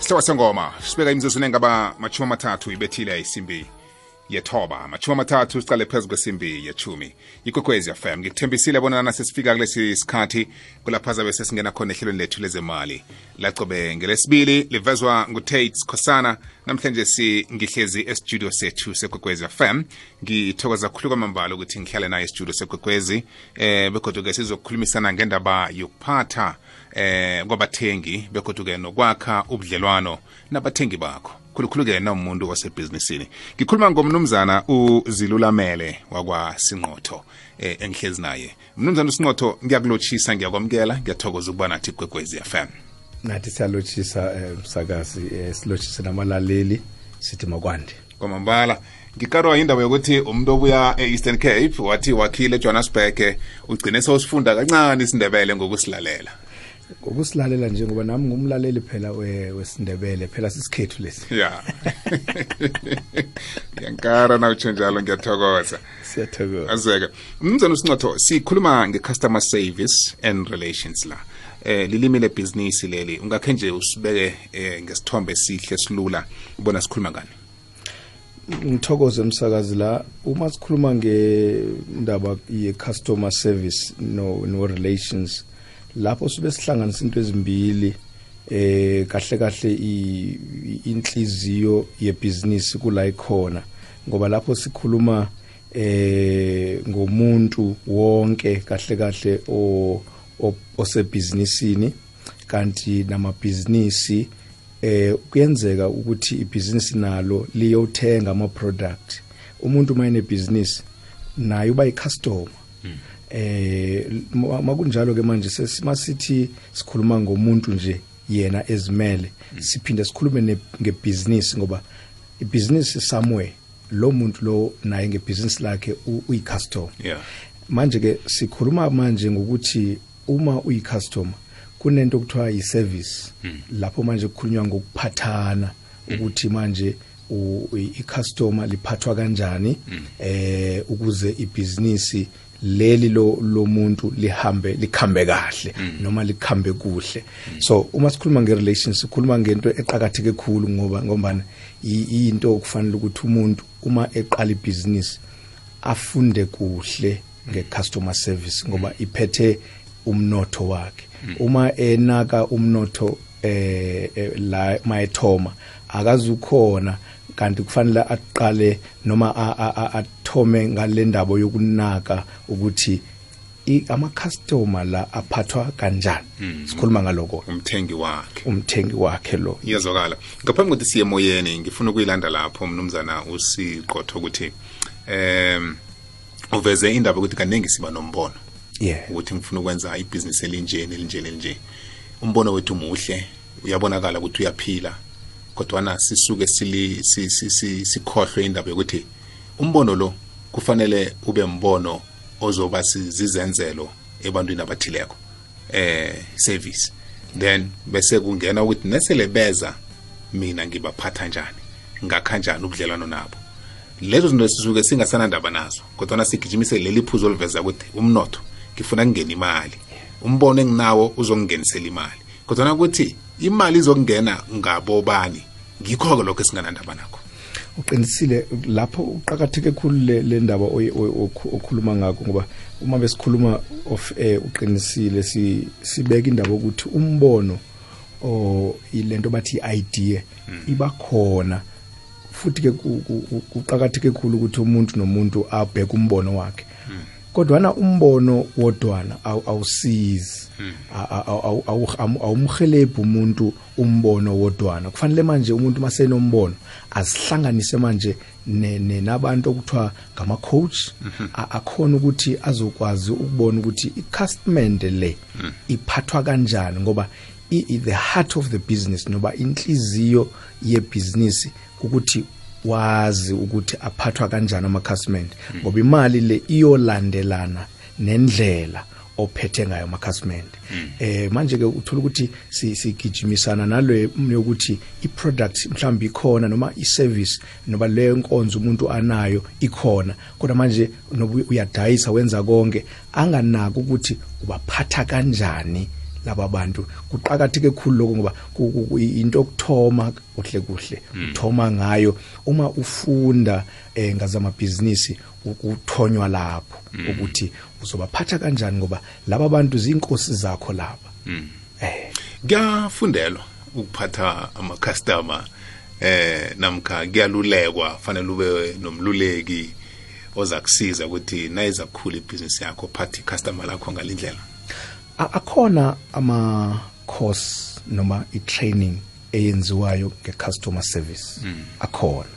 sihloko sengoma sibeka imizuzwana engaba machumi amathathu ibethile isimbi yethoba. Machumi amathathu sicale phezu kwesimbi yechumi ikwekwezi fm ngikuthembisile bonana sesifika kulesi sikhathi kulapha zabe sesingena khona ehlelweni lethu lezemali. Lacobe ngelesibili livezwa ngutate khosana. Namhlanje singihlezi estudio sethu sekwekwezi fm ngithokoza khulu kwamambala ukuthi ngihlale naye estudio sekwekwezi eh begodwa-ke sizokhulumisana ngendaba yokuphatha eh kwabathengi begodwa-ke nokwakha ubudlelwano nabathengi bakho. Khulukhulu-ke nawumuntu wasebhizinisini. Ngikhuluma ngomnumzana uzilulamele wakwasinqotho eh, engihlezi naye. Mnumzana usinqotho ngiyakulotshisa ngiyakwamukela ngiyathokoza ukuba nathi kwekwezi fm nathi siyalotshisa eh, msakazi eh, silotshise namalaleli sithi makwande. Kwamambala ngikarwa yindaba yokuthi umuntu obuya e-eastern cape wathi wakhile ejohannesburg ugcine sewusifunda kancane isindebele ngokusilalela. Ngokusilalela nje ngoba nami ngumlaleli phela we- wesindebele phela sisikhethu lesi. Ya. Ngiyankara nawutsho njalo ngiyathokoza. Siyathokoza. Azeke. Mnumzana usinqotho sikhuluma nge-customer service and relations la. Eh lilimi lebhizinisi leli ungakhe nje usibeke eh, ngesithombe esihle silula ubona sikhuluma ngani? Ngithokoze umsakazi la. Uma sikhuluma ngendaba ye-customer service no, no relations lapho sibe sihlanganisa into ezimbili eh kahle kahle i- i- inhliziyo yebhizinisi kula ikhona. Ngoba lapho sikhuluma eh ngomuntu wonke kahle kahle o osebhizinisini kanti namabhizinisi eh kuyenzeka ukuthi ibhizinisi nalo liyothenga ama product umuntu uma enebhizinisi naye uba icustomer eh ma- makunjalo ke manje sesimasithi sikhuluma ngomuntu nje yena ezimele siphinde sikhulume ne- ngebusiness ngoba ibusiness somewhere lo muntu lo naye ngebusiness lakhe uyicustomer. Yeah. Manje ke sikhuluma manje ngokuthi uma uyicustomer kunento okuthiwa yi-service. Lapho manje kukhulunywa ngokuphathana ukuthi manje i- i-customer liphathwa kanjani eh ukuze ibhizinisi leli lo lomuntu lihambe likhambe kahle noma likhambe kuhle. So uma sikhuluma nge-relations sikhuluma ngento eqakatheke khulu ngoba ngombana i- into okufanele ukuthi umuntu uma eqala ibhizinisi afunde kuhle nge-customer service ngoba iphethe umnotho wakhe. Uma enaka umnotho eh eh, la mayethoma akazukhona kanti kufanele aqale noma athome ngale ndaba yokunaka ukuthi ama-customer la aphathwa kanjani. Sikhuluma ngaloko. Umthengi wakhe. Umthengi wakhe lo. Iyazwakala. Ngaphambi kokuthi siye emoyeni ngifuna ukuyilanda lapho mnumzana usiqotho ukuthi em uveze indaba ukuthi kaningi siba nombono. Yeah. Ukuthi ngifuna ukwenza ibhizinisi elinje nelinje nelinje umbono wethu muhle. Uyabonakala ukuthi uyaphila. Kodwana sisuke sili si- si- si- sikhohlwe indaba yokuthi umbono lo kufanele ube mbono ozoba zizenzelo ebantwini abathileko eh service. Then bese kungena ukuthi nesele beza mina ngibaphatha njani ngakha njani ubudlelwano nabo. Lezo zinto sisuke singasanandaba nazo kodwana sigijimise leli phuzo oliveza ukuthi umnotho ngifuna kungena imali. Umbono enginawo uzongingenisela imali. Kodwana ukuthi imali izokungena ngabobani? Ngikho-ke lokho esinganandaba nakho uqinisile lapho uqakatheke khulu le, ndaba okhuluma ngakho ngoba uma besikhuluma of air uqinisile si sibeka indaba ukuthi umbono o ilento bathi idea iba khona. Futhi ke ku- ku- ku- kuqakatheke khulu ukuthi umuntu nomuntu abheke umbono wakhe. Kodwana umbono wodwana awu- awusizi. Awumhelebhi umuntu umbono wodwana. Kufanele manje umuntu masenombono azihlanganise manje nabantu okuthiwa ngama-coach a- akhona ukuthi azokwazi ukubona ukuthi i-custment le iphathwa kanjani ngoba the heart of the business noba inhliziyo yebhizinisi ukuthi wazi ukuthi aphathwa kanjani amakhasimende ngoba imali le iyolandelana nendlela ophethe ngayo amakhasimende. Eh manje ke uthola ukuthi si- sigijimisana nalo yokuthi iproduct mhlawumbe ikhona noma i-service noba leyo nkonzo umuntu anayo ikhona. Kodwa manje noba uyadayisa wenza konke anganaki ukuthi ubaphatha kanjani laba bantu. Kuqhakatheke kakhulu lokho ngoba into yokuthoma kuhle kuhle. Uthoma ngayo. Uma ufunda eh ngazamabhizinisi ukuthonywa lapho ukuthi uzobaphatha kanjani ngoba laba bantu zinkosi zakho laba. Eh. Kuyafundelwa ukuphatha ama-customer eh namkha kuyalulekwa fanele ube nomluleki oza kusiza ukuthi nayiza kukhula ibhizinisi yakho phathe i-customer lakho ngalindlela akhona ama course noma i-training eyenziwayo nge-customer service. Akhona.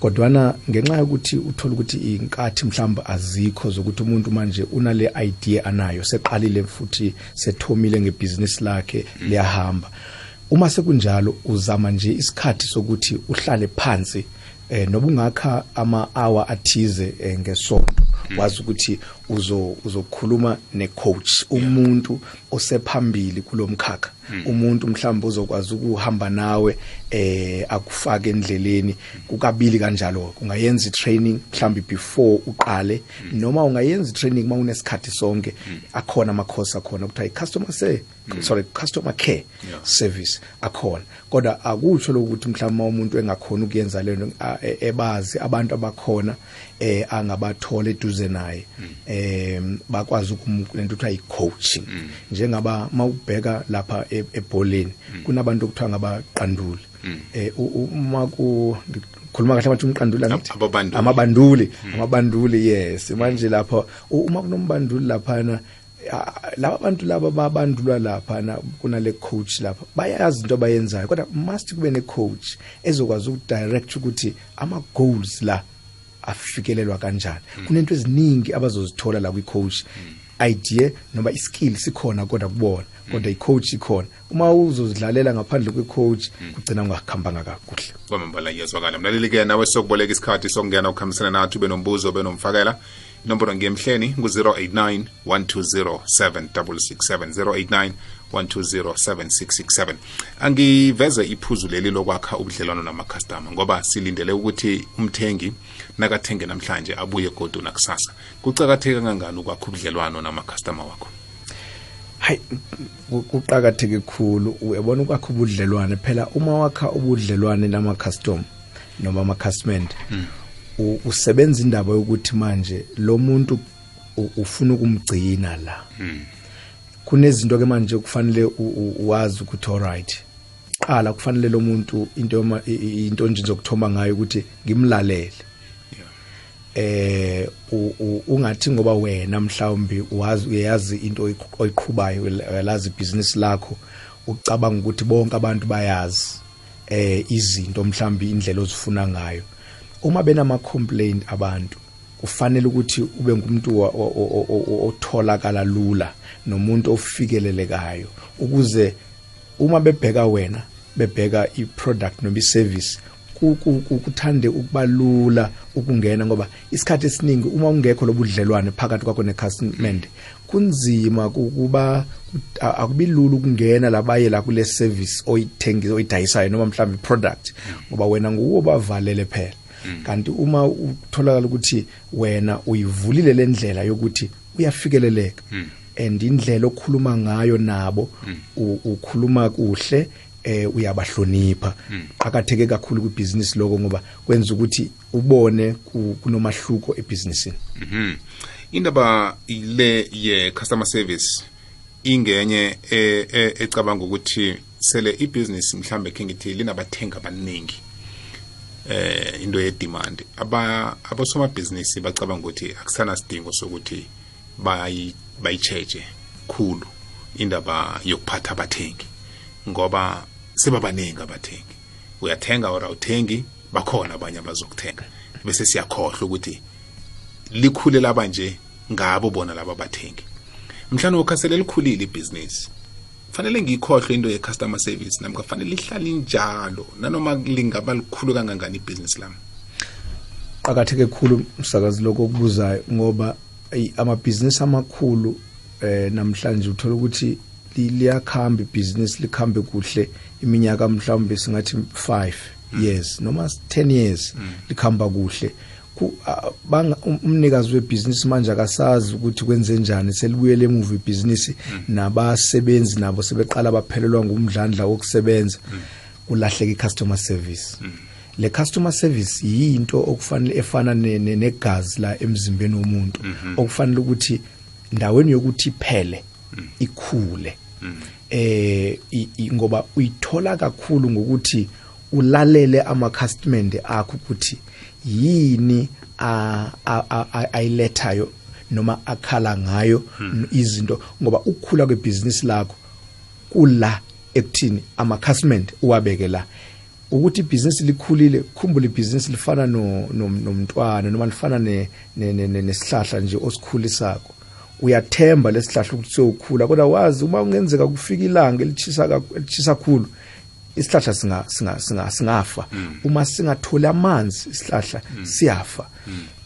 Kodwana ngenxa yokuthi uthola ukuthi inkathi mhlawumbe azikho zokuthi umuntu manje unale idea anayo seqalile futhi sethomile ngebhizinisi lakhe liyahamba. Uma sekunjalo uzama nje isikhathi sokuthi uhlale phansi eh noba ungakha ama-hour athize eh, ngesonto wazi ukuthi uzo uzokhuluma necoach umuntu osephambili kulomkhakha umuntu mhlawumbe uzokwazi ukuhamba nawe eh akufake endleleni. Kukabili kanjalo ungayenza itraining mhlawumbe before uqale. Noma ungayenza itraining uma unesikhathi sonke akhona ama course akhona kuthiwa i-customer say sorry customer care Yeah. service akhona. Kodwa akutsho lokuthi mhlawumbe uma umuntu engakhona ukuyenza lento a- e- ebazi abantu abakhona eh angabathola eduze naye. Eh bakwazi ukumlento kuthiwa i-coaching. Njengaba mawubheka lapha e- ebholeni. Kunabantu okuthiwa ngabaqanduli. Um u- u- uma ku khuluma kahle bathi umqanduli amabandule amabanduli. Amabanduli yes. Manje lapha uma kunombanduli laphana laba bantu laba babandulwa laphana kunale coach lapha bayazi into abayenzayo. Kodwa must kube ne coach ezokwazi ukudirect ukuthi ama goals la afikelelwa kanjani. Kunento eziningi abazozithola la kwi coach idea noma iskill sikhona kodwa kubona kodwa i-coach ikhona. Uma uzozidlalela ngaphandle kwe-coach kugcina ungakhambanga kakuhle. Kwamambala iyazwakala mlaleli-ke nawe sokuboleka isikhathi sokungena ukuhambisana nathi ube nombuzo ube nomfakela. Inombolo ngemhleni ku-089 120 7667 089 120 angiveze iphuzu leli lokwakha ubudlelwano namakhastama ngoba silindele ukuthi umthengi nakathenge namhlanje abuye godu nakusasa. Kucakatheke kangangani ukwakha ubudlelwano namakhastama wakho? Hayi ku- kuqakatheke kakhulu uyabona ukwakha ubudlelwane? Phela uma wakha ubudlelwane nama-custom noma ama-customend u- usebenza indaba yokuthi manje lo muntu u- ufuna ukumgcina la. Kunezinto ke manje kufanele wazi ukuthi alright qala kufanele lo muntu into into nje zokuthoma ngayo ukuthi ngimlalele. Eh ungathi ngoba wena mhlawumbe wazi uyazi into oyiqh- oyiqhubayo uyalazi ibhizinisi lakho ucabanga ukuthi bonke abantu bayazi eh izinto mhlawumbe indlela ozifuna ngayo. Uma benama complaint abantu kufanele ukuthi ube ngumuntu otholakala lula nomuntu ofikelelekayo. Ukuze uma bebheka wena bebheka i-product noma i-service ku- ku- ku- kuthande ukuba lula ukungena ngoba isikhathi esiningi uma ungekho lobudlelwane phakathi kwakho necustomend kunzima ku- kuba akubi lula ukungena labaye la kule service oyithengisa oyidayisayo noma mhlawumbe i-product ngoba wena nguwo obavalele phela. Kanti uma utholakala ukuthi wena uyivulile le ndlela yokuthi uyafikeleleka and indlela okhuluma ngayo nabo u- ukhuluma kuhle eh uyabahlonipha. Qhakatheke kakhulu kwibhizinisi lokho ngoba kwenza ukuthi ubone ku- kunomahluko ebhizinisini. Mhm. indaba le ye-customer service ingenye e- e- ecabanga ukuthi sele ibhizinisi mhlambe khe ngithi linabathengi abaningi. Eh into ye-demand. Aba abosomabhizinisi bacabanga ukuthi akusana sidingo sokuthi bayi bayicheche khulu indaba yokuphatha abathengi ngoba sebabaningi abathengi. Uyathenga or awuthengi bakhona abanye abazokuthenga. Bese siyakhohlwa ukuthi likhule laba nje ngabo bona laba bathengi mhlawumbe ukhasele likhulile ibhizinisi fanele ngiyikhohlwe into ye-customer service namka fanele ihlale injalo. Nanoma lingaba likhulu kangangani ibhizinisi lami? Qakatheke kakhulu msakazi lokho okubuzayo ngoba amabhizinisi amakhulu eh namhlanje uthola ukuthi li- liyakhamba ibhizinisi likhambe kuhle iminyaka mhlawumbe singathi 5 years noma 10 years likhamba kuhle. Um- umnikazi webhizinisi manje akasazi ukuthi kwenze njani selibuyele emuva ibhizinisi nabasebenzi nabo sebeqala baphelelwa ngumdlandla wokusebenza. Kulahleka i-customer service. Le customer service yinto okufanele efana ne- ne- negazi la emzimbeni womuntu okufanele ukuthi ndaweni yokuthi iphele ikhule. Eh ngoba uyithola kakhulu ngokuthi ulalele ama customer akho ukuthi yini ayilethayo noma akhala ngayo izinto. Ngoba ukukhula kwebhizinisi lakho kula ekuthini amakhasimende uwabeke la. Ukuthi ibhizinisi likhulile khumbula ibhizinisi lifana no- no- nomntwana noma lifana ne- ne- ne- ne- nesihlahla nje osikhulisako. Uyathemba lesihlahla ukuthi siyokhula kodwa wazi uma kungenzeka kufika ilanga elithisa kakhulu- isihlahla singa singa singa singafa. Uma singatholi amanzi isihlahla siyafa.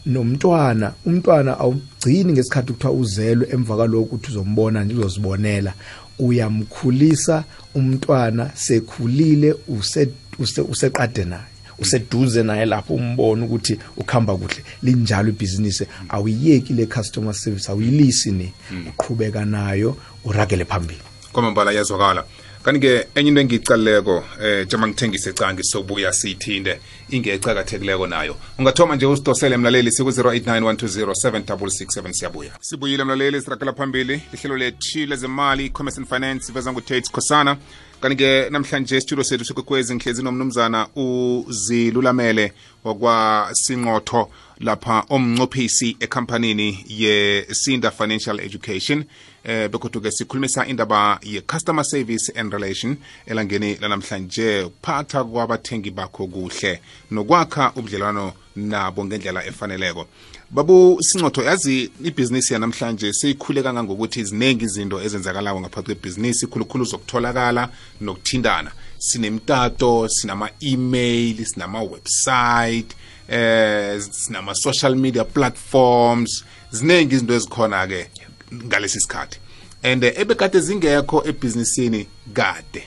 Nomntwana umntwana awugcini ngesikhathi kuthiwa uzelwe emva kalokhu ukuthi uzombona nje uzozibonela. Uyamkhulisa umntwana sekhulile use use- useqade naye useduze naye lapho umbona ukuthi ukhamba kuhle. Linjalo ibhizinisi. Awuyiyeki le customer service awuyilisi ni uqhubeka nayo uragele phambili. Kwamambala yazwakala kanti-ke enye into engiyicaluleko eh jama ngithengise cangi sobuya siyithinde ingecakathekileko nayo. Ungathoma nje usidosele mlaleli siku-089 siyabuya. Sibuyile mlaleli sirakela phambili. Lihlelo lethi lezemali commerce and finance veza ngutate khosana kanti-ke namhlanje isitudio sethu sekwekwezi ngihlezi nomnumzana uzilulamele wakwasinqotho lapha omncophisi ekhampanini yesinda financial education. Eh bekodwa-ke sikhulumisa indaba ye-customer service and relation elangeni lanamhlanje ukuphatha kwabathengi bakho kuhle nokwakha ubudlelwano nabo ngendlela efaneleko. Babu sincotho yazi ibhizinisi yanamhlanje seyikhule kangangokuthi ziningi izinto ezenzakalayo ngaphakathi kwebhizinisi khulukhulu zokutholakala nokuthintana. Sinemtato sinama-email sinama-website eh sinama-social media platforms ziningi izinto ezikhona-ke ngalesi sikhathi. And ebekade zingekho ebhizinisini kade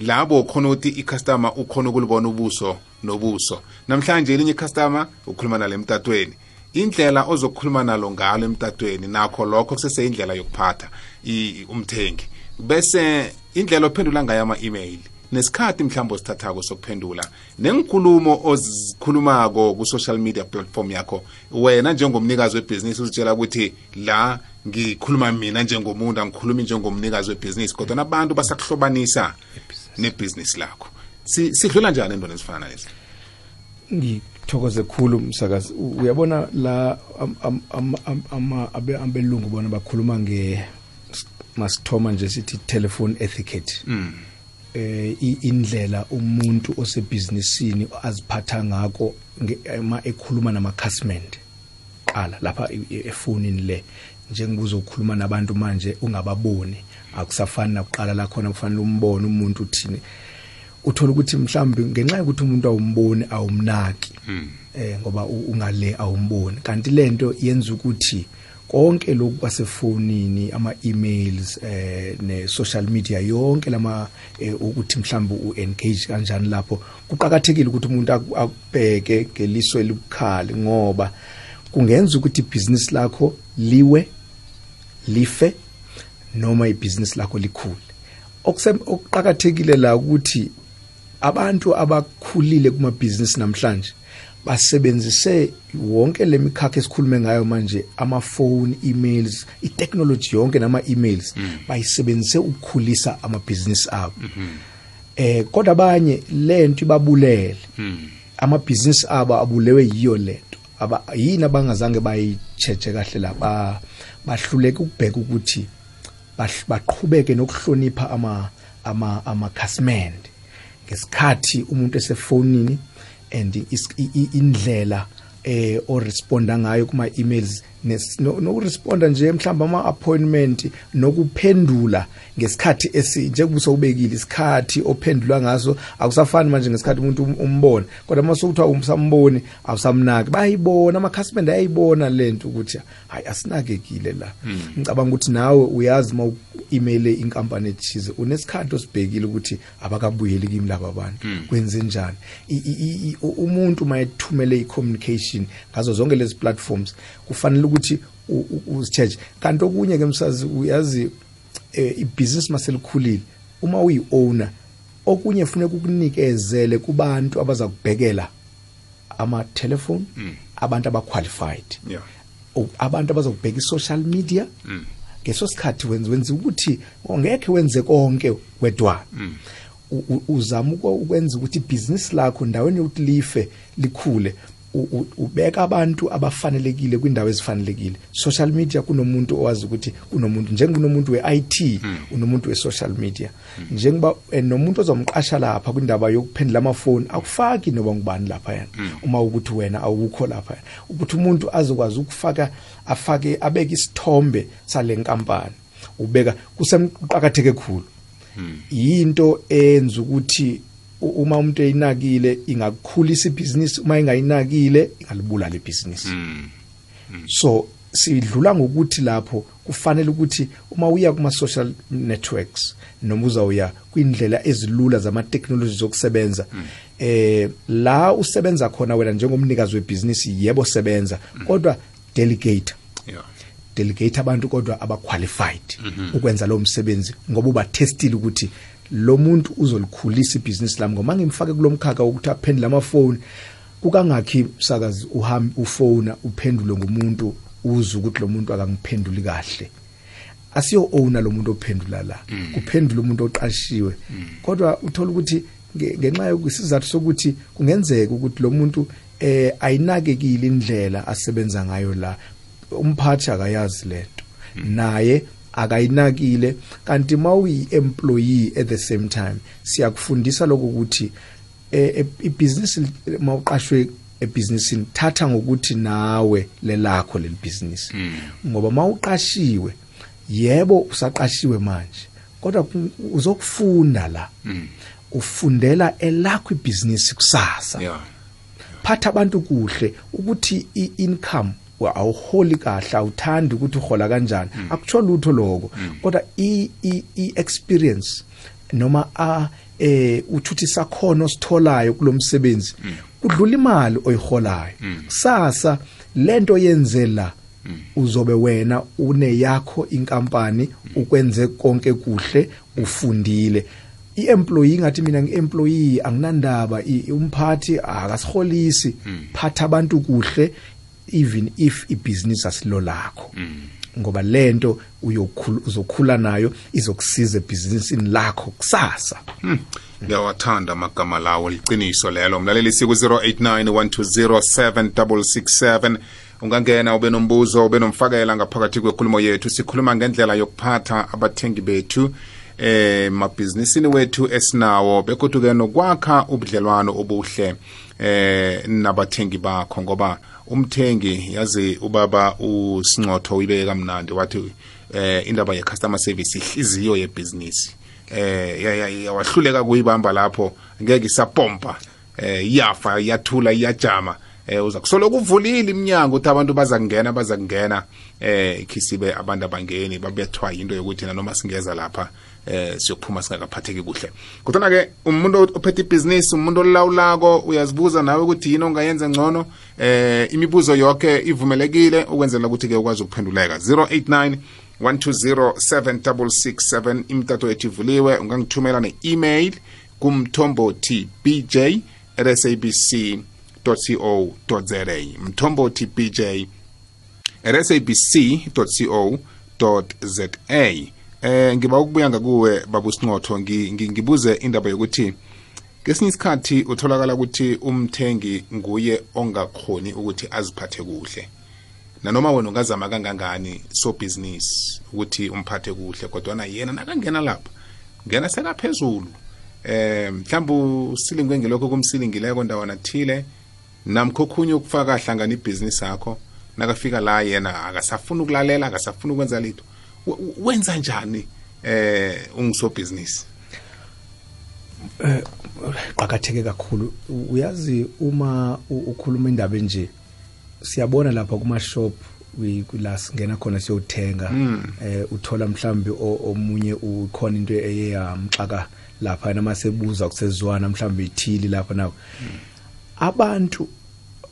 labo ukhona ukuthi icustomer ukhona ukulibona ubuso nobuso. Namhlanje elinye icustomer ukhuluma nalo emtatweni. Indlela ozokhuluma nalo ngalo emtatweni nakho lokho kuseseyindlela yokuphatha i- umthengi. Bese indlela ophendula ngayo ama-email nesikhathi mhlawumbe osithathako sokuphendula nenkulumo ozikhulumako ku-social media platform yakho wena njengomnikazi webhizinisi uzitshela ukuthi la ngikhuluma mina njengomuntu angikhulumi njengomnikazi webhizinisi kodwa nabantu basakuhlobanisa nebhizinisi lakho. Si- sidlula njani entweni ezifana nalezi? Ngithokoze khulu msakazi. U- uyabona la am- am- am- am- ama- abe- abelungu bona bakhuluma nge masithoma nje sithi telephone etiquette. Eh i- indlela umuntu osebhizinisini aziphatha ngako nge- ma ekhuluma namakhasimende qala lapha e- e- efonini le. Njengobuza ukukhuluma nabantu manje ungababoni. Akusafani nakuqala la khona kufanele umbone umuntu uthini. Uthola ukuthi mhlawumbe ngenxa yokuthi umuntu awumboni awumnaki eh ngoba u- ungale awumboni. Kanti lento yenza ukuthi konke lokhu kwasefonini ama-emails eh ne-social media yonke lama eh, ukuthi mhlawumbe u-engage kanjani lapho kuqakathekile ukuthi umuntu aku- akubheke ngeliso elibukhali ngoba kungenza ukuthi ibhizinisi lakho liwe life noma ibhizinisi lakho likhule. Okuqakathekile la ukuthi abantu abakhulile kumabhizinisi namhlanje basebenzise wonke lemikhakha esikhulume ngayo manje amafoni emails itechnology yonke nama emails bayisebenzise ukukhulisa amabhizinisi abo. Eh kodwa abanye lento ibabulele. Amabhizinisi abo abulewe yiyo lento aba yini abangazange bayicheche kahle la? Ba bahluleka ukubheka ukuthi baqhubeke nokuhlonipha ama ama amakhasimende. Ngesikhathi umuntu esefonini and indlela eh o responda ngayo kuma emails nokuresponda nje mhlawumbe ama appointment nokuphendula ngesikhathi esi njengoba usawubekile isikhathi ophendula ngaso akusafani manje ngesikhathi umuntu um- umbona kodwa uma sokuthiwa umsamboni awusamnaki. Bayibona amakhasimende ayayibona lento ukuthi hayi asinakekile la. Ngicabanga ukuthi nawe uyazi uma u-emaile inkampani ethize unesikhathi osibhekile ukuthi abakabuyeli kimi laba bantu. Kwenze njani? Umuntu uma ethumele i-communication ngazo zonke lezi platforms kufanele ukuthi u- u- uzi-check kanti okunye ke msazi uyazi eh, ibhizinisi maselikhulile. Uma uyi-owner okunye funeka ukunikezele kubantu abaza kubhekela ama-telephone abantu abaqualified. Yeah. u- abantu abazokubheka i-social media. Ngeso sikhathi wenza wenza ukuthi ongekhe wenze konke wedwana U- u- uzama uko- ukwenza ukuthi ibhizinisi lakho ndaweni yokuthi life likhule. u- u- ubeka abantu abafanelekile kwindawo ezifanelekile. Social media kunomuntu owazi ukuthi kunomuntu njengonomuntu we-IT unomuntu we-social media. Njengoba eh, nomuntu ozomqasha lapha kwindaba yokuphendula amafoni akufaki noba ngubani lapha yana uma ukuthi wena awukho lapha ukuthi umuntu azokwazi ukufaka afake abeke isithombe sale nkampani. Ubeka kusemqakatheke kakhulu yinto enza ukuthi u- uma umuntu eyinakile ingakukhulisa ibhizinisi uma ingayinakile ingalibulala ibhizinisi. So sidlula ngokuthi lapho kufanele ukuthi uma uya kuma social networks noma uzawuya kwindlela ezilula zama technology zokusebenza eh la usebenza khona wena njengomnikazi webhizinisi yebo sebenza. Kodwa delegate. Yeah. Delegate abantu kodwa abaqualified ukwenza lo msebenzi ngoba ubathestile ukuthi lo muntu uzolikhulisa ibhizinisi lami ngoma ngimfake kulomkhakha wokuthi aphendule amafoni kukangakhi sakazi uhambe ufona uphendule ngumuntu uze ukuthi lo muntu akangiphenduli kahle. Asiyo owner lo muntu ophendula la kuphendula umuntu oqashiwe. Kodwa uthola ukuthi nge- ngenxa yokusizathu sokuthi kungenzeka ukuthi lo muntu eh ayinakekile indlela asebenza ngayo la umphathi akayazi lento. Naye akayinakile kanti mawuyi employee at the same time siyakufundisa lokho ukuthi eh, eh, ibhizinisi mawuqashwe ebhizinisini thatha ngokuthi nawe lelakho leli bhizinisi. Ngoba mawuqashiwe yebo usaqashiwe manje kodwa ku- uzokufunda la. Ufundela elakho ibhizinisi kusasa. Yeah. Phatha abantu kuhle ukuthi i-income awuholi kahle awuthandi ukuthi uhola kanjani. Akutsho lutho lokho kodwa i- i- i-experience noma a eh uthuthi sakhono sitholayo kulomsebenzi kudlula imali oyiholayo. Kusasa lento yenze la uzobe wena une yakho inkampani ukwenze konke kuhle ufundile. I-employee ngathi mina ngi-employee anginandaba. Umphathi akasiholisi phatha abantu kuhle. Even if ibhizinisi asilo lakho ngoba lento uyokhula uzokhula nayo izokusiza ebhizinisini lakho kusasa. Ngiyawathanda amagama lawo liqiniso lelo. Mlaleli siku 0891207667 ungangena ube nombuzo ube nomfakela ngaphakathi kwekhulumo yethu. Sikhuluma ngendlela yokuphatha abathengi bethu eh mabhizinisini wethu esinawo bekodwa ke nokwakha ubudlelwano obuhle eh nabathengi bakho. Ngoba umthengi yazi ubaba usincotho uyibeke kamnandi wathi eh indaba ye-customer service ihliziyo yebhizinisi. Eh ya- ya- yawahluleka kuyibamba lapho ngeke isapompa eh iyafa iyathula iyajama eh uza kusoloko uvulile iminyango ukuthi abantu baza kungena baza kungena. Eh ikhisibe abantu abangeni babethwa into yokuthi noma singeza lapha eh siyokuphuma singakaphatheki kuhle. Kodwa ke umuntu ophethe ibhizinisi umuntu olawulako uyazibuza nawe ukuthi yini ongayenza ngcono eh imibuzo yonke ivumelekile ukwenzela ukuthi ke ukwazi ukuphenduleka. 089 1207667 imitato yethu ivuliwe. Ungangithumela ne-email kumthombothi bj at sabc co za mthombothi bj at sabc co za eh ngiba ukubuya ngakuwe babu ngi- ngibuze indaba yokuthi kesinye isikhathi utholakala ukuthi umthengi nguye ongakhoni ukuthi aziphathe kuhle. Nanoma wena ungazama kangangani so business ukuthi umphathe kuhle kodwa yena nakangena lapha ngena sekaphezulu. Eh mhlawumbe usilingwe ngelokho kumsilingileko ndawana thile namkho khunye ukufaka hlangana ibhizinisi yakho nakafika la yena akasafuna ukulalela akasafuna ukwenza litho. Wenza njani eh ungisobhizinisi? Qakatheke kakhulu. U- uyazi uma u- ukhuluma indaba nje siyabona lapha kuma shop kula singena khona siyothenga. Eh uthola mhlambi o- omunye ukhona into eye yamxaka lapha namasebuza kusezwana mhlambi ithili lapha nawo abantu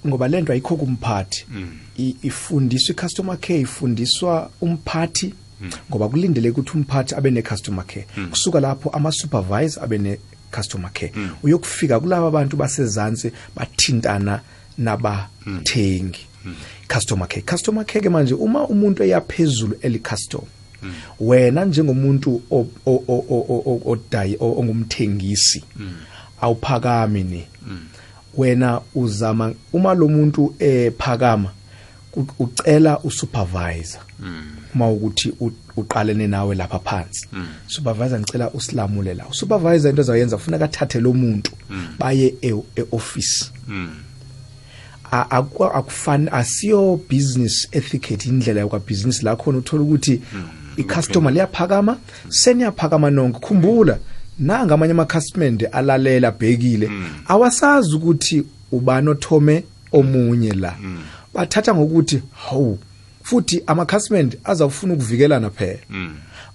ngoba lento ayikho kumphathi. I- ifundiswa icustomer care ifundiswa umphathi ngoba kulindele ukuthi umphathi abe ne-customer care. Kusuka lapho ama-supervisor abe ne-customer care. Uyokufika kulaba bantu basezansi bathintana nabathengi. Customer care. Customer care ke manje uma umuntu eyaphezulu eli-customer wena njengomuntu o- o- o- o- o- o- odayi o- ongumthengisi awuphakami ni. Wena uzama uma lo muntu ephakama u- ucela usupervisor. Uma ukuthi u- uqalene nawe lapha phansi. Supervisor ngicela usilamule la supervisor into azayenza ufuna kathathe lo muntu baye e- e-office. A- aku- akufani asiyo business etiquette indlela yakwa business la khona uthola ukuthi icustomer liyaphakama seniyaphakama nonke. Khumbula nanga amanye amakhasimende alalela bhekile awasazi ukuthi ubani othome omunye la. Bathatha ngokuthi hawu futhi amakhasimende azawufuna ukuvikelana phela.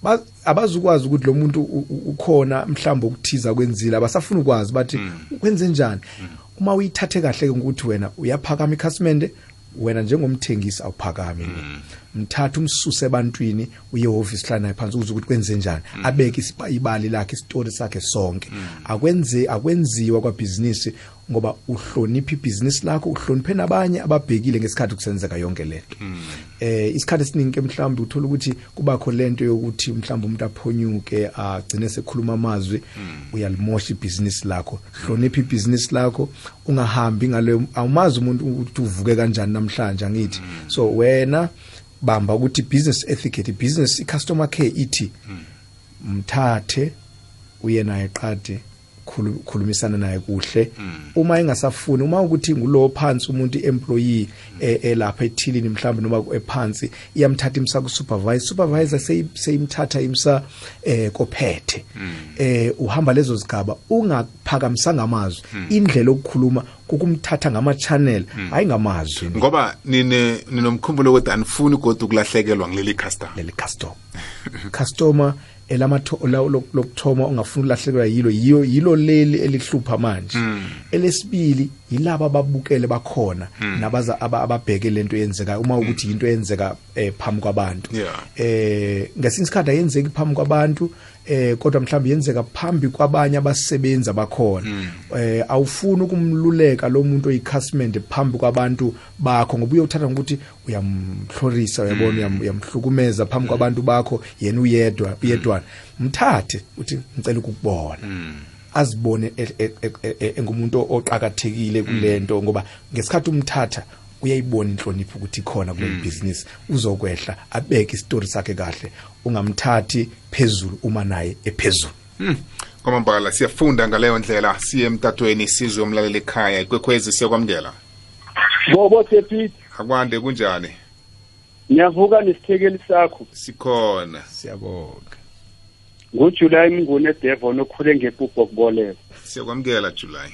Ba- abazukwazi ukuthi lo muntu u- u- ukhona mhlawumbe ukuthiza kwenzile abasafuna ukwazi bathi kwenze njani? Uma uyithathe kahle ukuthi wena uyaphakama ikhasimende wena njengomthengisi awuphakami. Mthatha umsuse ebantwini uye ehhovisi hlana phansi ukuze ukuthi kwenze njani. Abeke isipa- ibali lakhe isitori sakhe sonke. Akwenze akwenziwa kwabhizinisi ngoba uhlonipha ibhizinisi lakho uhloniphe nabanye ababhekile ngesikhathi kusenzeka yonke lento eh isikhathi esiningi mhlawumbe uthola ukuthi kubakho lento yokuthi mhlawumbe umuntu aphonyuke agcine sekhuluma amazwi uyalimosha ibhizinisi lakho. Hlonipha ibhizinisi lakho ungahambi ngale awumazi umuntu ukuthi uvuke kanjani namhlanje angithi. So wena bamba ukuthi business etiquette business i-customer care ithi mthathe uye naye qade khulumisana naye kuhle. Uma engasafuni uma ukuthi ngulo phansi umuntu employee elapha ethilini mhlawumbe noma ephansi iyamthatha imsa ku supervisor supervisor seyi- seyimthatha imsa eh kophethe. Eh uhamba lezo zigaba ungaphakamisanga amazwi. Indlela okukhuluma kukumthatha ngama channel hayi ngamazwi. Ngoba nine ninomkhumbulo ukuthi anifuni kodwa ukulahlekelwa ngileli customer. Leli customer. Customer elamatho la- lo- lokuthoma ongafuna ulahlekelwa yilo yiyo yilo leli elihlupha manje. Elesibili yilabo ababukele bakhona nabaza aba- ababheke lento yenzeka uma ukuthi into yenzeka eh, phambi kwabantu. Eh ngesinye isikhathi ayenzeki phambi kwabantu eh kodwa mhlawumbe yenzeka phambi kwabanye abasebenzi abakhona eh awufuni ukumluleka lo muntu oyikhasimende phambi kwabantu bakho ngoba uyothatha ngokuthi uyamhlorisa uyabona uyam- uyamhlukumeza phambi kwabantu bakho yena uyedwa uyedwana mthathe uthi ngicela ukukubona. Azibone e- e- e- engumuntu oqhakathekile kulento ngoba ngesikhathi umthatha uyayibona inhlonipho ukuthi ikhona kule business uzokwehla abeke isitori sakhe kahle ungamthathi phezulu uma naye ephezulu. Kwamambala siyafunda ngaleyo ndlela siye emtatweni sizwe umlaleli ekhaya ikwekhwezi siyakwamukela. Bobo Tepit. Akwande kunjani? Ngiyavuka nesithekeli sakho. Sikhona siyabonga. nguJuly Mnguni eDevon okhule ngepupho kuboleka siyakwamukela july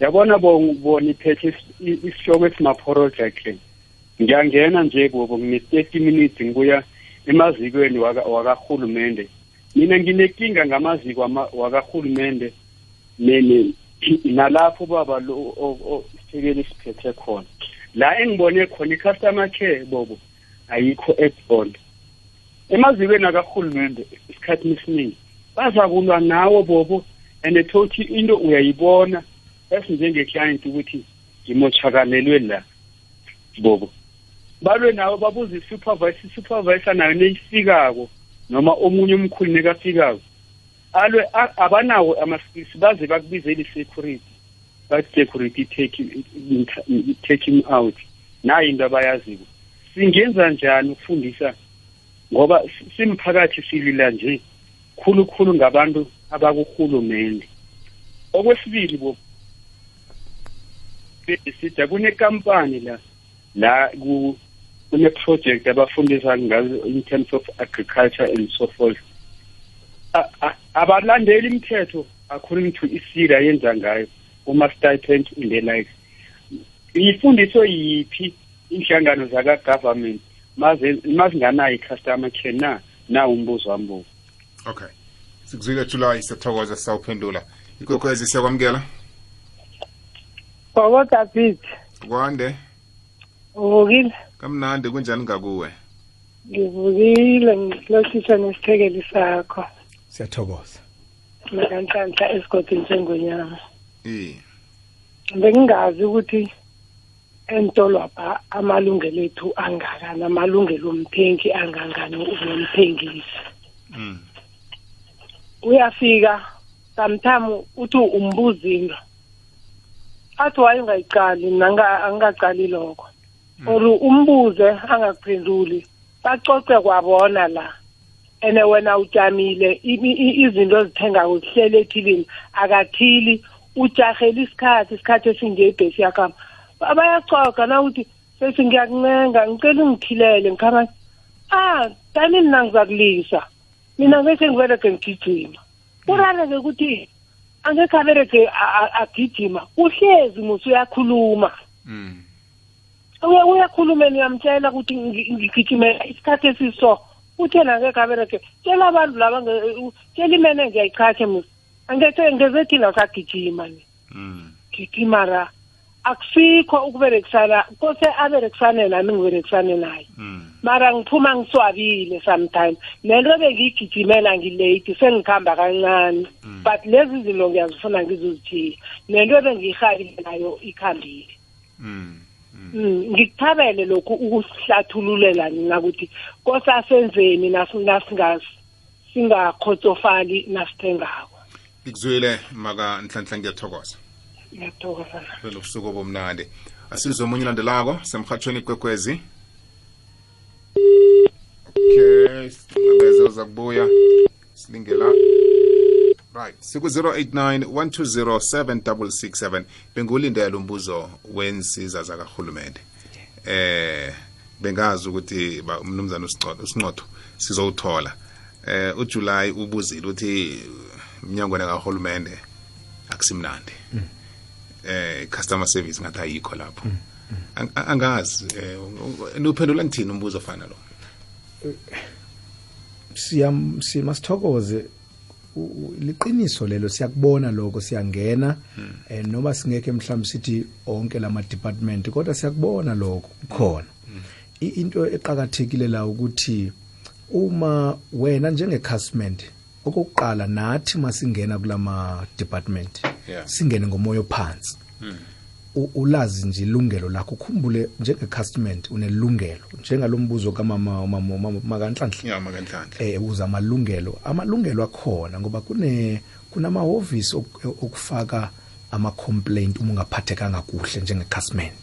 yabona bo bo niphethe isi- isihloko esima project ngiyangena nje bobo ngine 30 minutes ngibuya emazikweni waka wakahulumende. Mina nginenkinga ngamaziko ama- wakahulumende nene nalapho baba lo o- o- isithekeli siphethe khona. La engibone khona i-customer care bobo ayikho add-on. Emazikweni akahulumende isikhathi esiningi bazakulwa nawo bobo and thothi into uyayibona esinjenge-client ukuthi ngimotshakalelwe la bobo. Balwe nawo babuza i-supervisor i-supervisor nayo neyifikako noma omunye umkhulu nekafikako. Alwe a- abanawo ama-skills baze bakubizele i-security bathi security take him- take him out. Nayo into abayaziko. Singenza njani ukufundisa ngoba si- simphakathi silila nje khulukhulu ngabantu abakuhulumende okwesibili bo sithi kunekampani la la ku kune project abafundisa ngazo in terms of agriculture and so forth. Abalandeli imithetho according to isira yenza ngayo uma stipend in the life ifundiso yiphi inhlangano zaka government maze mazinganayo i-customer care na na umbuzo wambuzo okay. Sikuzwile july siyathokoza sisawuphendula. Ikwekwezi siyakwamukela? Baba David, kwande? Uvukile? kamnandi kunjani ngakuwe? Ngivukile ngilothisa nesithekeli sakho. siyathokoza. Nakanhlanhla esigodini sengonyama. i Bengingazi ukuthi entolo apha amalungelo ethu angakani, amalungelo omthengi angangani umthengisi. mm. Uyafika sometime uthi umbuza into. Athi waye ungayiqali nanga angaqali lokho. Or umbuze angakuphenduli. Bacoce kwabona la. ene wena ujamile ibi- i- izinto ozithenga uzihlele ethilini akathili ujahela isikhathi isikhathi esingebhesi yakhamba bayacoca na uthi sethi ngiyakuncenga ngicela ungithilele ngikhamba ah tani mina ngizakulisa. Mina ngeke ngibereke ngigijima. Kurare-ke ukuthi angekhe abereke a- a- agijima uhlezi musi uyakhuluma. Mm. uya uyakhulumeni uyamtshela ukuthi ngi- ngigijimela isikhathi esiso. Uthe nangeke abereke tshela abantu laba nge- u- tshela imene ngiyayichache musi. Angeke ngezethi usagijima ni. Mm. gijima ra. Akusikho ukuberekisana kose aberekisane nami ngiberekisane naye. Mm. mara ngiphuma ngiswabile sometime nento bengiyigijimela ngilate sengikhamba kancane. But lezi zinto ngiyazifuna ngizozithiya nento bengiyihabile nayo ikhambile. Mm. Mm, ngikuthabele lokhu ukusihlathululela nina ukuthi kosasenzeni nasingas singakhotofali nasithengako. Ngikuzwile maka nhlanhla ngiyathokoza. Ngiyathokoza. Phela ubusuku obumnandi. Asizwe omunye ulandelako semhathweni ikwekwezi okay sibeze uza kubuya. Silinge la right siku-089 1207667 bengulindela umbuzo wensiza zakarhulumente eh bengazi ukuthi umnumzana uSincotho- usinqotho sizowuthola. Eh ujuly ubuzile uthi mnyangweni kahulumende akusimnandi. Eh customer service ngathi ayikho lapho. Ang- ang- angazi eh nuphendula ngithini umbuzo ofana lo? Siyam simasithokoze. Liqiniso lelo siyakubona lokho siyangena. Eh noma singeke mhlawumbe sithi onke lama department kodwa siyakubona lokho kukhona. I- into eqhakathekile la ukuthi uma wena njengecustment okokuqala nathi masingena kulama department Yeah. singene ngomoya phansi u- ulazi nje ilungelo lakho. Ukhumbule njengecustment unelungelo. Njengalombuzo kamama umama- umama- makanhlanhla ya makanhlanhla eh uza amalungelo amalungelo akhona ngoba kune kunamahhovisi ok- okufaka ama complaint uma ungaphathekanga kuhle njengecustment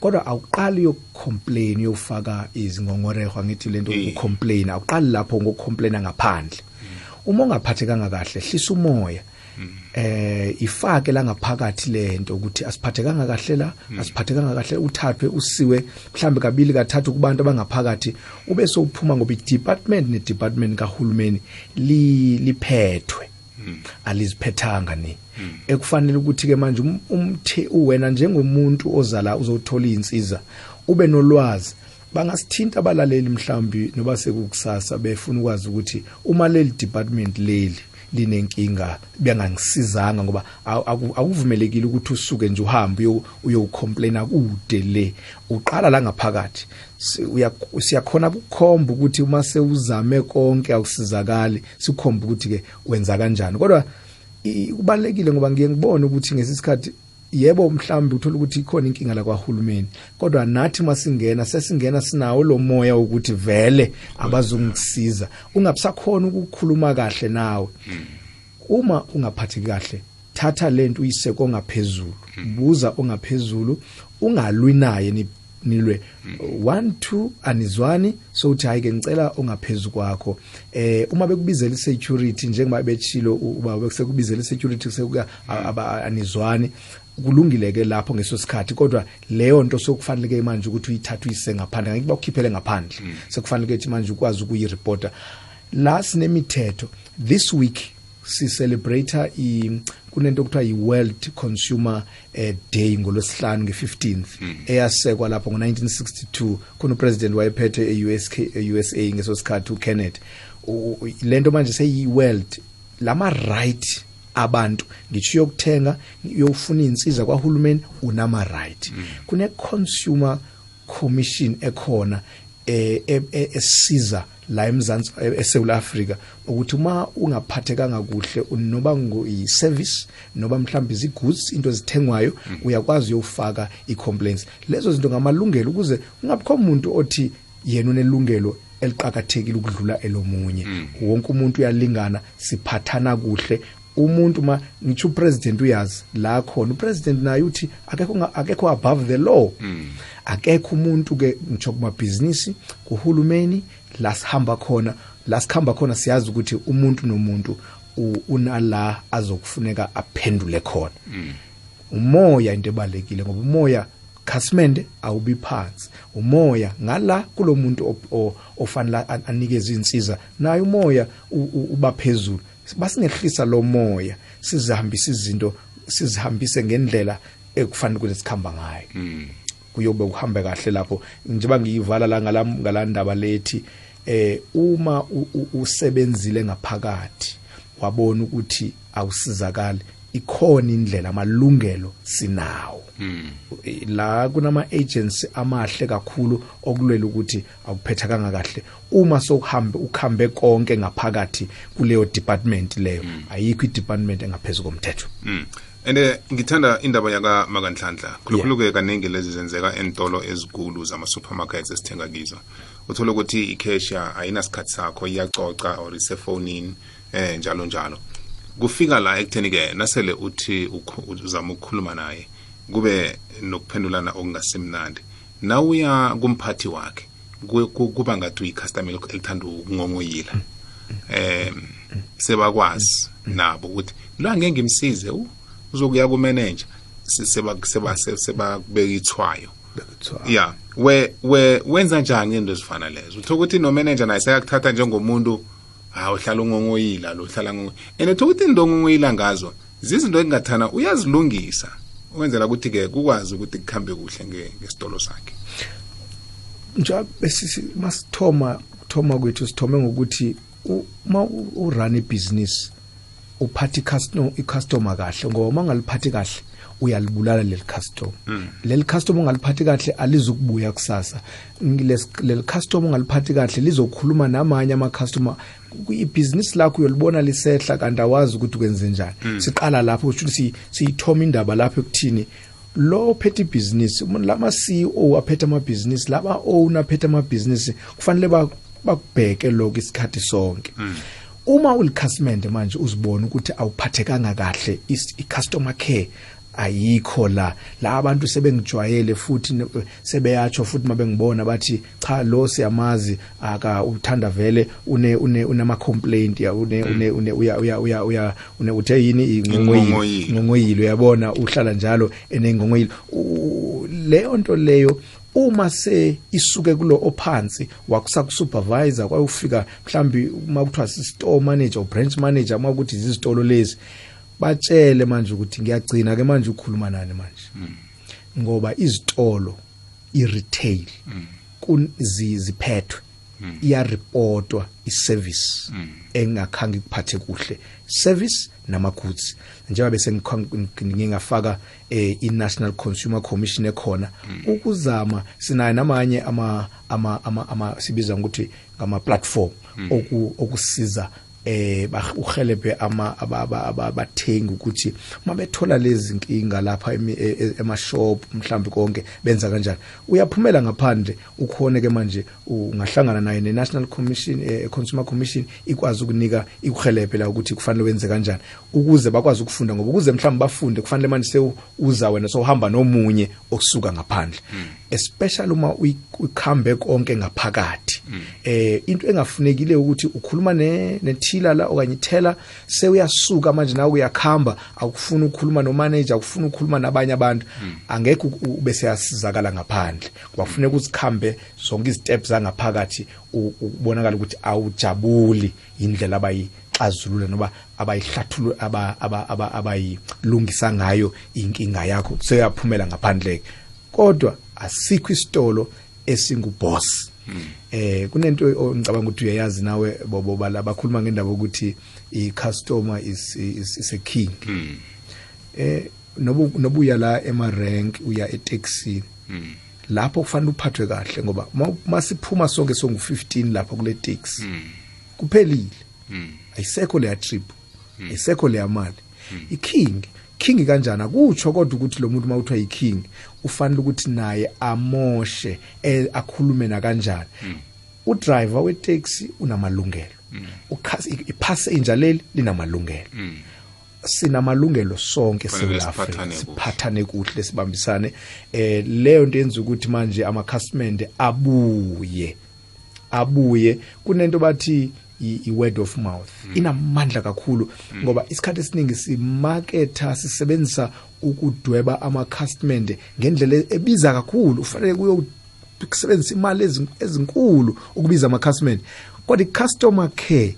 kodwa awuqali yokucomplain yofaka izingongorehwa ngithi lento Eh. ukucomplain awuqali lapho ngokukhomplayina ngaphandle. Uma ungaphathekanga kahle hlisa umoya. Eh ifake la ngaphakathi lento ukuthi asiphathekanga kahle la asiphathekanga kahle uthathwe usiwe mhlambe kabili kathathu kubantu abangaphakathi ube sowuphuma ngoba i-department ne-department kahulumeni li liphethwe. Aliziphethanga ni ekufanele ukuthi ke manje um- umthi uwena njengomuntu ozala uzothola izinsiza ube nolwazi bangasithinta abalaleli mhlambi noba sekukusasa befuna ukwazi ukuthi uma leli department leli linenkinga bengangisizanga ngoba awu- awu- akuvumelekile ukuthi usuke nje uhambe uyo- uyocomplaina kude le. Uqala la ngaphakathi Si- uya- siyakhona ukukhomba ukuthi uma sewuzame konke awusizakali sikhomba ukuthi ke wenza kanjani. Kodwa i- kubalekile ngoba ngiye ngibone ukuthi ngesisikhathi yebo mhlawumbe uthola ukuthi ikhona inkinga la kwahulumeni. Kodwa nathi masingena sesingena sinawo lo moya ukuthi vele abazongisiza ungabisakhona ukukhuluma kahle nawe. Uma ungaphatheki kahle thatha lento uyise kongaphezulu. Buza ongaphezulu ungalwi naye nilwe. 1 2 anizwani. So uthi hayi ke ngicela ongaphezulu kwakho. Eh uma bekubizela isecurity njengoba betshilo uba bekusekubizela isecurity sekuya aba- anizwani. Kulungile ke lapho ngeso sikhathi kodwa leyo nto sokufanele ke manje ukuthi uyithathe uyise ngaphandle ngeke bakukhiphele ngaphandle. Sekufanele ke manje ukwazi ukuyireporta la sinemithetho. This week si celebrate i kunento okuthiwa yi-world consumer eh, day ngolwesihlanu nge-15th eyasekwa lapho ngo-1962 khona upresident wayephethe e-USK e-USA ngeso sikhathi uKenneth. U- u- lento manje seyi-world lama right abantu ngisho yokuthenga yofuna insiza kwahulumeni unama right kune consumer commission ekhona eh e- e- esiza la eMzansi eSouth Africa ukuthi uma ungaphathekanga kuhle noba ngoyi service noba mhlawumbe izi goods into ezithengwayo uyakwazi uyofaka i-complaints. Lezo zinto ngamalungelo ukuze ungabikho umuntu othi yena unelungelo eliqhakathekile ukudlula elomunye. Wonke umuntu uyalingana siphathana kuhle umuntu ma ngitsho upresident uyazi la khona. Upresident naye uthi akekho nga- akekho above the law. Akekho umuntu ke ngitsho kumabhizinisi kuhulumeni la sihamba khona. La sikhamba khona siyazi ukuthi umuntu nomuntu u- unala azokufuneka aphendule khona. Umoya into ebalekile ngoba umoya khasimende awubi phansi. Umoya ngala kulomuntu op- o- ofanele an- anikeze insiza naye umoya u- u- uba phezulu. Basingehlisa lo moya sizihambise izinto sizihambise ngendlela ekufanele ukuthi sikhamba ngayo. Kuyobe kuhambe kahle lapho. Njengoba ngiyivala la ngala ngalandaba lethi eh uma u- u- usebenzile ngaphakathi wabona ukuthi awusizakali. Ikhona indlela amalungelo sinawo. La kunama agency amahle kakhulu okulwela ukuthi awuphethakanga kahle. Uma sokuhambe ukhambe konke ngaphakathi kuleyo department leyo ayikho i-department engaphezulu komthetho. Mm. and eh, ngithanda indaba yaka makanhlanhla. Khulukhulu-ke kaningi lezi zenzeka entolo ezikulu zama-supermarkets esithenga kizo. Uthola ukuthi ikhesha ayinasikhathi sakho iyacoca or isefonini eh njalo njalo. Kufika la ekutheni-ke nasele uthi ukhu- uzama ukukhuluma naye kube nokuphendulana okungasimnandi. Nawuya kumphathi wakhe ku- ku- kuba ngathi uyi-customer elithanda ukungongoyila um sebakwazi nabo ukuthi lo angeke ngimsize u uzokuya kumenenja sebakubeka ithwayo ya we we wenza njani into ezifana lezo? Uthola ukuthi nomeneja naye sekakuthatha njengomuntu ha uhlala ungongoyila lo uhlala ngongo and uthola ukuthi into ongongoyila ngazo zizinto engingathana uyazilungisa ukwenzela ukuthi-ke kukwazi ukuthi kuhambe kuhle nge- ngesitolo sakhe. Njengoba besisi masithoma thoma kwethu sithome ngokuthi u- uma u- urun ibhizinisi uphatha i-customer i-customer kahle ngoba uma ungaliphathi kahle uyalibulala leli customer. Leli customer ungaliphathi kahle alizukubuya kusasa. Ngiles- leli customer ungaliphathi kahle lizokhuluma namanye ama-customer ibhizinisi lakho uyolibona lisehla kanti awazi ukuthi kwenze njani. Siqala lapho kusho ukuthi si- siyithoma indaba lapho ekuthini lo ophethe ibhizinisi umuntu lama CEO aphethe amabhizinisi laba owner aphethe amabhizinisi kufanele ba- bakubheke lokho isikhathi sonke. Uma ulikhasimende manje uzibona ukuthi awuphathekanga kahle is- i-customer care. Ayikho la. La abantu sebengijwayele futhi sebeyatsho futhi mabengibona bathi cha lo siyamazi aka uthanda vele une une unama complaint ya une une une uya uya uya uya une uthe yini? Ingongoyilo. ingongoyilo. Uyabona uhlala njalo enengongoyilo leyo nto leyo uma se isuke kulo ophansi wakusakusupervisor kwayufika mhlambi uma kuthiwa si-store manager branch manager uma ukuthi izizitolo lezi batshele manje ukuthi ngiyagcina ke manje ukukhuluma nani manje. Ngoba izitolo i-retail kun- zi- ziphethwe iyaripotwa i-service engakhange ikuphathe kuhle. Service nama-goods. Njengoba bese ngingafaka eh, i-national consumer commission ekhona ukuzama sinayo namanye ama ama ama, ama sibiza ngokuthi ngama platform oku, okusiza eh uhelebhe ama aba- aba- aba- abathengi ukuthi mabethola lezi inkinga lapha emi- e- e- emashop mhlawumbe konke benza kanjani? Uyaphumela ngaphandle ukhone ke manje ungahlangana naye ne-national commission eh, consumer commission ikwazi ukunika ikuhelebhe la ukuthi kufanele wenze kanjani ukuze bakwazi ukufunda. Ngoba ukuze mhlawumbe bafunde kufanele manje sewuza wena sowuhamba nomunye okusuka ngaphandle. Especially uma uyi- ukhambe konke ngaphakathi. Eh into engafunekile ukuthi ukhuluma ne nethila la okanye ithela sewuyasuka manje nawe uyakhamba akufuni ukukhuluma no manager akufuni ukukhuluma nabanye abantu. Angeke u- ube seyasizakala ngaphandle. Kuba kufuneka uzikhambe zonke iziteps zangaphakathi u- ubonakala ukuthi awujabuli indlela abayixazulula noba abayihlathulu aba- aba- aba- abayilungisa ngayo inkinga yakho. Seyaphumela ngaphandle kodwa asikho isitolo esinguboss. Eh kunento ngicabanga ukuthi uyayazi nawe bobo bala bakhuluma ngendaba ukuthi i-customer is, is, is a king. Eh nobu nobuya la ema rank uya etaxini. Lapho kufanele uphathwe kahle ngoba ma- masiphuma sonke songu 15 lapha kule taxi kuphelile. Ayisekho leya trip ayisekho leya mali iking. King kanjani akutsho kodwa ukuthi lo muntu mawuthiwa yiking ufanele ukuthi naye amoshe eh, akhulume na kanjani udriver wetaxi unamalungelo. Ukhasi ipassenger leli linamalungelo. Sinamalungelo sonke eSouth Africa. siphathane kuhle. siphathane kuhle sibambisane. Eh leyo nto yenza ukuthi manje ama customer abuye abuye. Kunento bathi i i- word of mouth. Inamandla kakhulu ngoba isikhathi esiningi simarketa sisebenzisa ukudweba ama customer ngendlela ebiza kakhulu. Ufanele kuyo kusebenzisa imali ezin- ezinkulu ukubiza ama customer kodwa i customer care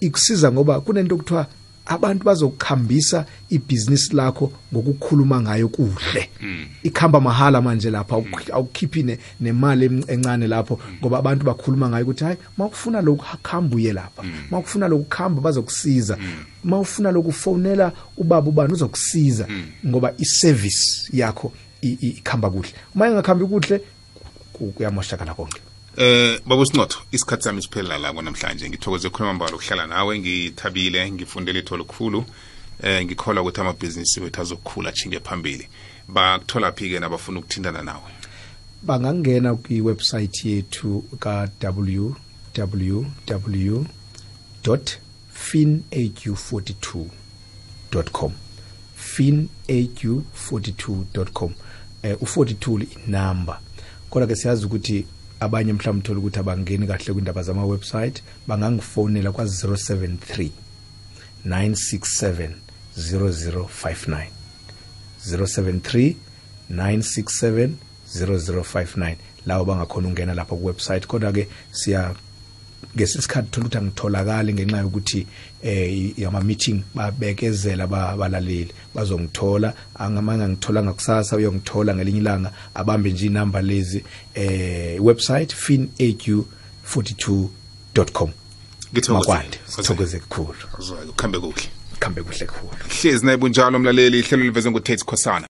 ikusiza ngoba kunento okuthiwa abantu bazokukhambisa ibhizinisi lakho ngokukhuluma ngayo kuhle. Ikhamba mahala manje lapha awukhi- awukhiphi ne- nemali em- encane lapho ngoba abantu bakhuluma ngayo ukuthi hayi mawufuna lokhu khamba uye lapha. Mawufuna lokhu khamba bazokusiza. Mawufuna lokhu fonela ubaba ubani uzokusiza. Ngoba iservice yakho i- i- ikhamba kuhle. Uma ingakhambi kuhle ku- kuyamoshakala konke. Eh baba Sinotho isikhathi sami siphelela la namhlanje ngithokoze ukukhuluma mbalo ukuhlala nawe ngithabile ngifundele itho lokukhulu eh ngikholwa ukuthi amabhizinisi wethu azokukhula chinge phambili. Bakuthola phi ke nabafuna ukuthintana nawe? Bangangena kwiwebsite yethu ka www.finaq42.com finaq42.com eh u42 inamba kodwa ke siyazi ukuthi abanye mhlawumbe uthola ukuthi abangeni kahle kwindaba zama website bangangifonela kwa 073 967 0059 073 967 0059 lawo bangakhona ungena lapha kuwebsite. Kodwa ke siya ngesikhathi thola ukuthi angitholakali ngenxa yokuthi eh ama meeting babekezela ba- abalaleli bazongithola angamanga ngithola kusasa uyongithola ngelinye ilanga abambe nje inamba lezi eh website finaq42.com makwande sithokoze kukhulu kuhambe kuhle. Khambe kuhle kukhulu hlezi naye bunjalo mlaleli ihlelo livezwe nguTate Khosana.